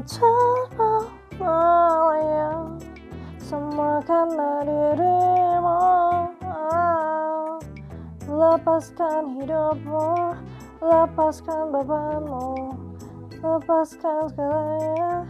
tanpa melayang Semua karena dirimu. Lepaskan hidupmu Lepaskan bebanmu Lepaskan segalanya.